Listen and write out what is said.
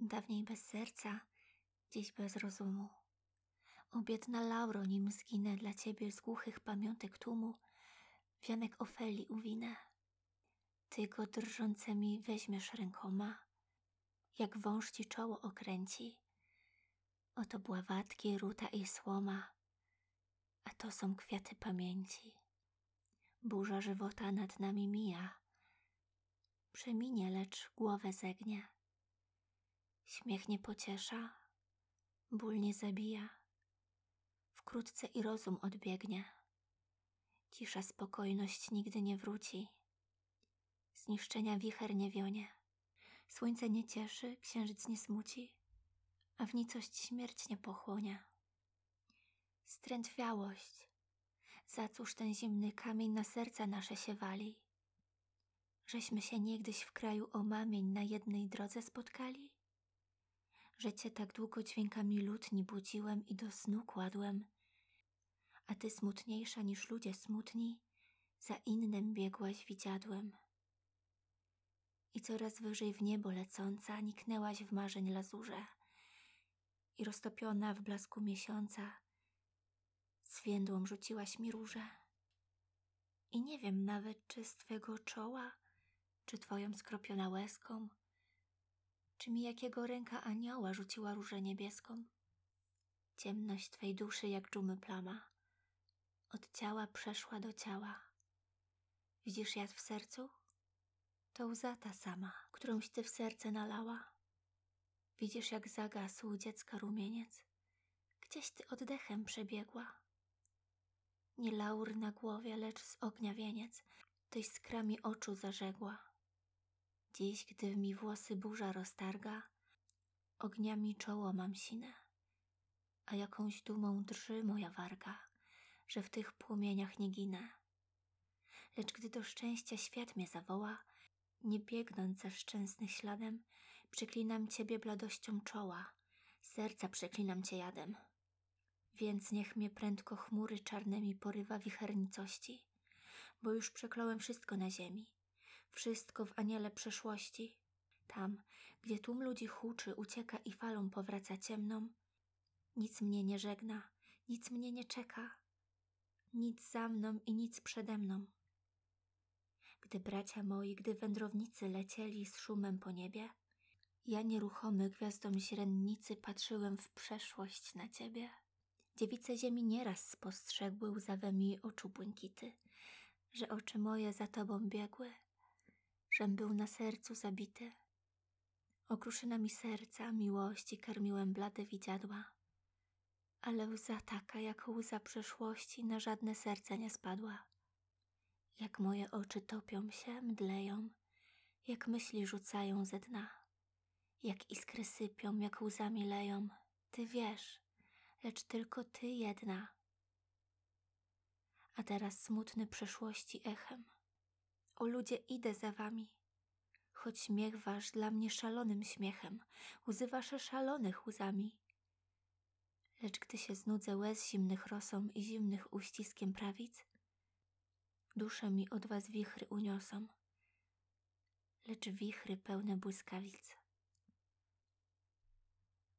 dawniej bez serca, dziś bez rozumu. O biedna Lauro, nim zginę dla ciebie z głuchych pamiątek tłumu, wianek Ofeli uwinę. Ty go drżącymi weźmiesz rękoma, jak wąż ci czoło okręci. Oto bławatki, ruta i słoma, a to są kwiaty pamięci. Burza żywota nad nami mija, przeminie, lecz głowę zegnie. Śmiech nie pociesza, ból nie zabija, wkrótce i rozum odbiegnie. Cisza, spokojność nigdy nie wróci, zniszczenia wicher nie wionie. Słońce nie cieszy, księżyc nie smuci, a w nicość śmierć nie pochłonie. Strętwiałość, za cóż ten zimny kamień na serca nasze się wali? Żeśmy się niegdyś w kraju omamień na jednej drodze spotkali? Że cię tak długo dźwiękami lutni budziłem i do snu kładłem, a ty smutniejsza niż ludzie smutni, za innym biegłaś widziadłem. I coraz wyżej w niebo lecąca niknęłaś w marzeń lazurze i roztopiona w blasku miesiąca zwiędłą rzuciłaś mi róże. I nie wiem nawet, czy z twego czoła, czy twoją skropiona łezką, czy mi jakiego ręka anioła rzuciła różę niebieską. Ciemność twej duszy jak dżumy plama, od ciała przeszła do ciała. Widzisz jad w sercu? To łza ta sama, którąś ty w serce nalała. Widzisz, jak zagasł dziecka rumieniec, gdzieś ty oddechem przebiegła. Nie laur na głowie, lecz z ognia wieniec, tyś skrami oczu zażegła. Dziś, gdy mi włosy burza roztarga, ogniami czoło mam sinę, a jakąś dumą drży moja warga, że w tych płomieniach nie ginę. Lecz gdy do szczęścia świat mnie zawoła, nie biegnąc za szczęsnych śladem, przeklinam Ciebie bladością czoła, serca przeklinam Cię jadem. Więc niech mnie prędko chmury czarnymi porywa wichernicości, bo już przekląłem wszystko na ziemi, wszystko w aniele przeszłości. Tam, gdzie tłum ludzi huczy, ucieka i falą powraca ciemną, nic mnie nie żegna, nic mnie nie czeka, nic za mną i nic przede mną. Gdy bracia moi, gdy wędrownicy lecieli z szumem po niebie, ja nieruchomy gwiazdom źrennicy patrzyłem w przeszłość na ciebie. Dziewice ziemi nieraz spostrzegły łzawemi oczu błękity, że oczy moje za tobą biegły, żem był na sercu zabity. Okruszynami serca miłości karmiłem blade widziadła, ale łza taka jak łza przeszłości na żadne serce nie spadła. Jak moje oczy topią się, mdleją, jak myśli rzucają ze dna, jak iskry sypią, jak łzami leją, ty wiesz, lecz tylko ty jedna. A teraz smutny przeszłości echem. O ludzie, idę za wami, choć śmiech wasz dla mnie szalonym śmiechem, łzy wasze szalonych łzami. Lecz gdy się znudzę łez zimnych rosą i zimnych uściskiem prawic, dusze mi od was wichry uniosą, lecz wichry pełne błyskawic.